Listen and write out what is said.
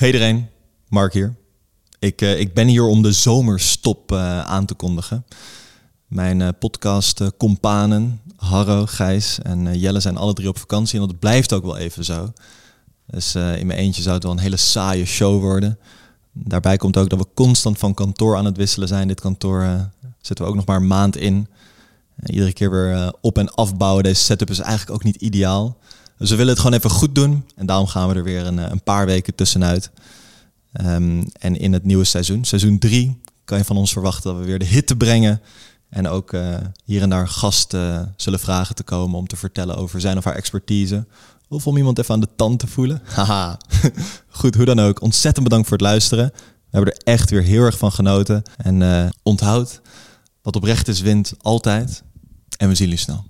Hey iedereen, Mark hier. Ik, uh, ik ben hier om de zomerstop uh, aan te kondigen. Mijn uh, podcast companen, Harro, Gijs en Jelle zijn alle drie op vakantie en dat blijft ook wel even zo. Dus in mijn eentje zou het wel een hele saaie show worden. Daarbij komt ook dat we constant van kantoor aan het wisselen zijn. Dit kantoor zetten we ook nog maar een maand in. iedere keer weer op- en afbouwen. Deze setup is eigenlijk ook niet ideaal. Dus we willen het gewoon even goed doen. En daarom gaan we er weer een, een paar weken tussenuit. Um, en in het nieuwe seizoen, seizoen 3, kan je van ons verwachten dat we weer de hitte brengen. En ook uh, hier en daar gasten uh, zullen vragen te komen om te vertellen over zijn of haar expertise. Of om iemand even aan de tand te voelen. Haha, goed, hoe dan ook. Ontzettend bedankt voor het luisteren. We hebben er echt weer heel erg van genoten. En onthoud, wat oprecht is wint altijd. En we zien jullie snel.